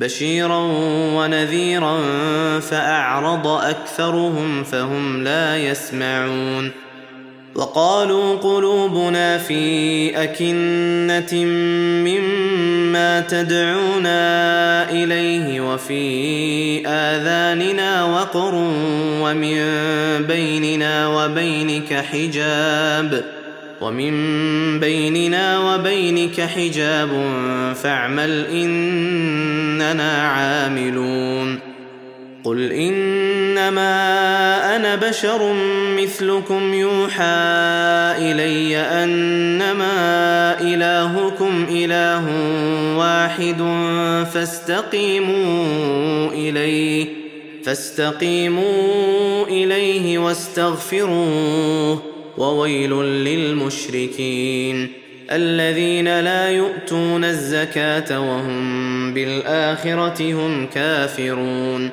بشيرا ونذيرا فأعرض أكثرهم فهم لا يسمعون. وقالوا قلوبنا في أكنة مما تدعونا إليه وفي آذاننا وقر ومن بيننا وبينك حجاب. ومن بيننا وبينك حجاب فاعمل إننا عاملون. قل إنما أنا بشر مثلكم يوحى إلي أنما إلهكم إله واحد فاستقيموا إليه فاستقيموا إليه واستغفروه. وويل للمشركين الذين لا يؤتون الزكاة وهم بالآخرة هم كافرون.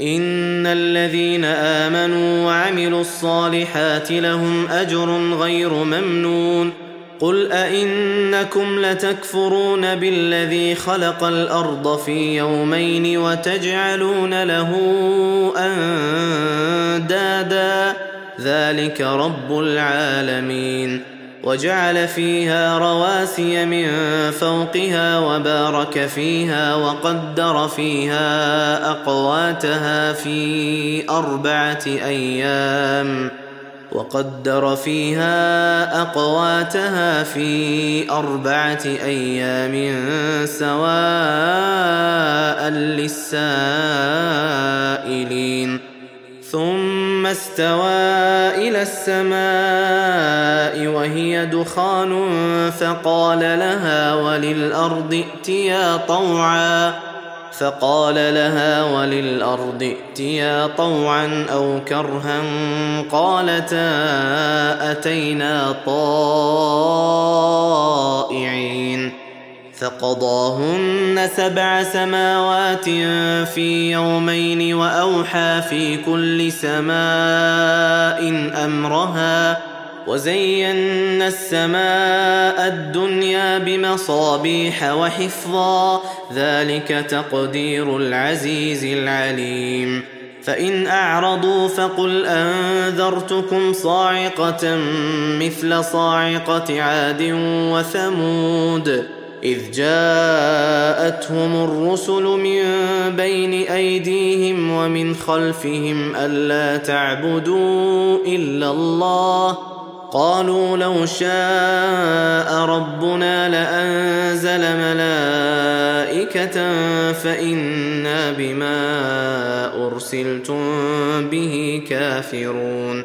إن الذين آمنوا وعملوا الصالحات لهم أجر غير ممنون. قل أئنكم لتكفرون بالذي خلق الأرض في يومين وتجعلون له أندادا. ذلك رب العالمين. وجعل فيها رواسي من فوقها وبارك فيها وقدر فيها أقواتها في أربعة أيام. وقدر فيها أقواتها في أربعة أيام سواء للسائلين. ثم استوى إلى السماء وهي دخان فقال لها وللأرض ائتيا طوعا فقال لها وللأرض ائتيا طوعا أو كرها قالتا أتينا طائعين. فقضاهن سبع سماوات في يومين وأوحى في كل سماء أمرها وزينا السماء الدنيا بمصابيح وحفظا ذلك تقدير العزيز العليم. فإن أعرضوا فقل أنذرتكم صاعقة مثل صاعقة عاد وثمود. إذ جاءتهم الرسل من بين أيديهم ومن خلفهم ألا تعبدوا إلا الله. قالوا لو شاء ربنا لأنزل ملائكة فإنا بما أرسلتم به كافرون.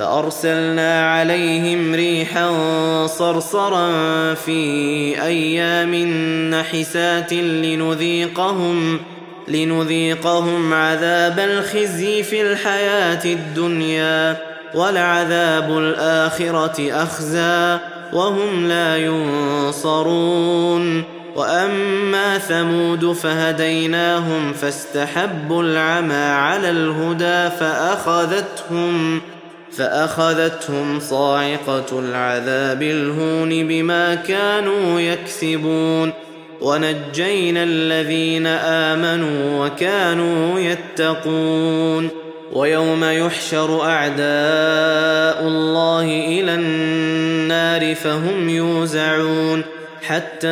فأرسلنا عليهم ريحا صرصرا في أيام نحسات لنذيقهم لنذيقهم عذاب الخزي في الحياة الدنيا ولعذاب الآخرة أخزى وهم لا ينصرون وأما ثمود فهديناهم فاستحبوا العمى على الهدى فأخذتهم فأخذتهم صاعقة العذاب الهون بما كانوا يكسبون. ونجينا الذين آمنوا وكانوا يتقون. ويوم يحشر أعداء الله إلى النار فهم يوزعون. حتى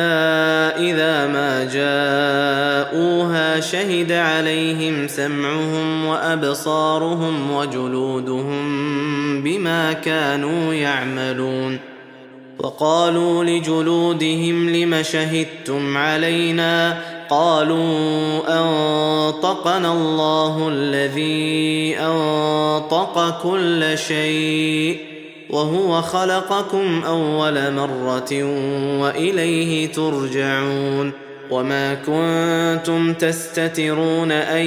إذا ما جاءوها شهد عليهم سمعهم وأبصارهم وجلودهم بما كانوا يعملون. وقالوا لجلودهم لم شهدتم علينا؟ قالوا أنطقنا الله الذي أنطق كل شيء. وهو خلقكم أول مرة وإليه ترجعون وما كنتم تستترون أن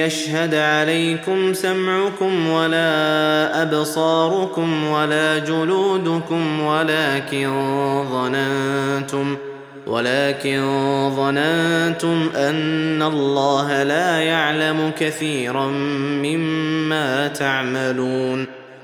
يشهد عليكم سمعكم ولا أبصاركم ولا جلودكم ولكن ظننتم ولكن ظننتم أن الله لا يعلم كثيرا مما تعملون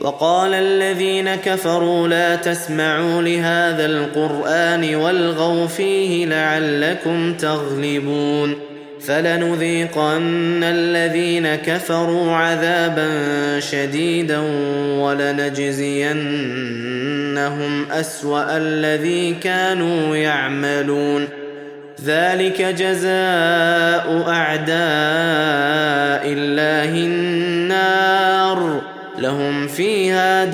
وقال الذين كفروا لا تسمعوا لهذا القرآن والغوا فيه لعلكم تغلبون فلنذيقن الذين كفروا عذابا شديدا ولنجزينهم أسوأ الذي كانوا يعملون ذلك جزاء أعداء الله النار لهم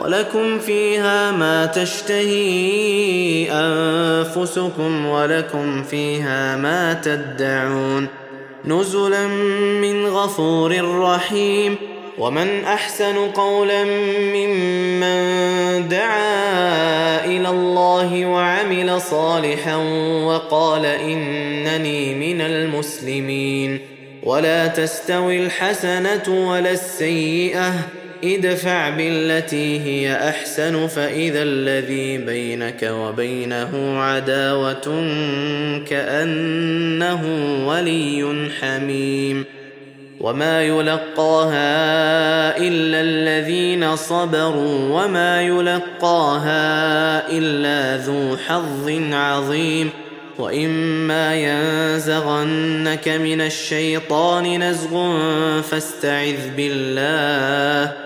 ولكم فيها ما تشتهي أنفسكم ولكم فيها ما تدعون نزلا من غفور رحيم ومن أحسن قولا ممن دعا إلى الله وعمل صالحا وقال إنني من المسلمين ولا تستوي الحسنة ولا السيئة ادفع بالتي هي أحسن فإذا الذي بينك وبينه عداوة كأنه ولي حميم. وما يلقاها إلا الذين صبروا وما يلقاها إلا ذو حظ عظيم. وإما ينزغنك من الشيطان نزغ فاستعذ بالله.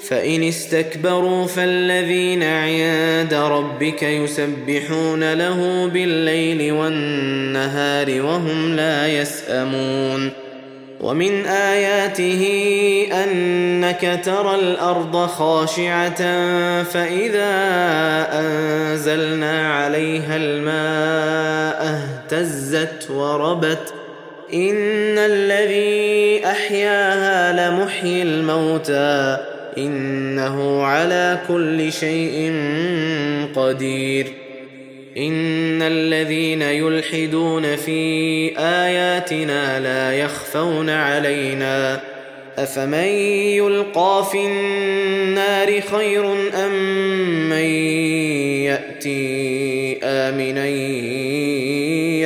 فإن استكبروا فالذين عند ربك يسبحون له بالليل والنهار وهم لا يسأمون ومن آياته أنك ترى الأرض خاشعة فإذا أنزلنا عليها الماء اهتزت وربت إن الذي أحياها لمحيي الموتى إنه على كل شيء قدير. إن الذين يلحدون في آياتنا لا يخفون علينا. أفمن يلقى في النار خير أم من يأتي آمنا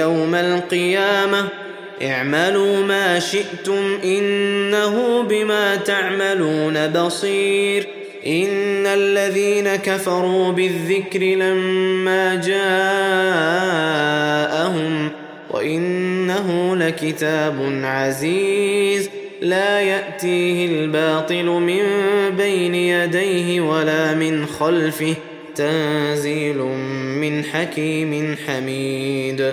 يوم القيامة؟ اعملوا ما شئتم إنه بما تعملون بصير. إن الذين كفروا بالذكر لما جاءهم وإنه لكتاب عزيز. لا يأتيه الباطل من بين يديه ولا من خلفه. تنزيل من حكيم حميد.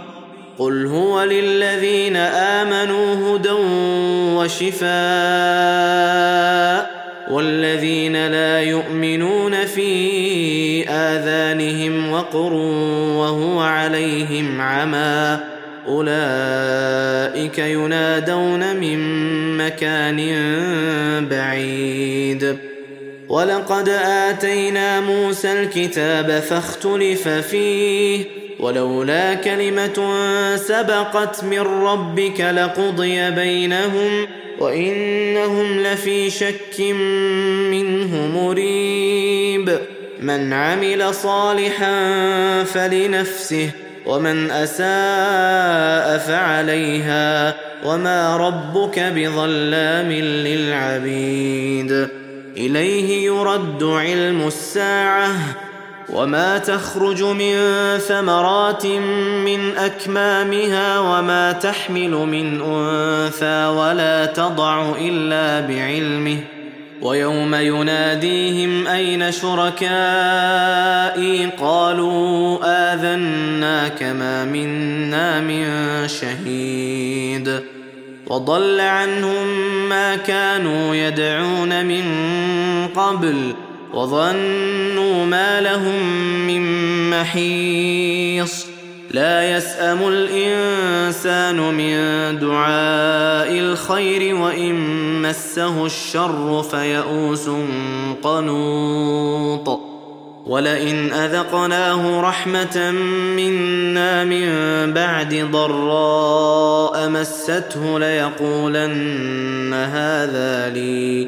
قل هو للذين امنوا هدى وشفاء والذين لا يؤمنون في اذانهم وقر وهو عليهم عمى اولئك ينادون من مكان بعيد ولقد اتينا موسى الكتاب فاختلف فيه ولولا كلمة سبقت من ربك لقضي بينهم وإنهم لفي شك منه مريب. من عمل صالحا فلنفسه ومن أساء فعليها وما ربك بظلام للعبيد. إليه يرد علم الساعة وما تخرج من ثمرات من اكمامها وما تحمل من انثى ولا تضع الا بعلمه ويوم يناديهم اين شركائي قالوا اذناك ما منا من شهيد وضل عنهم ما كانوا يدعون من قبل وظنوا ما لهم من محيص. لا يسأم الإنسان من دعاء الخير وإن مسه الشر فيئوس قنوط. ولئن أذقناه رحمة منا من بعد ضراء مسته ليقولن هذا لي.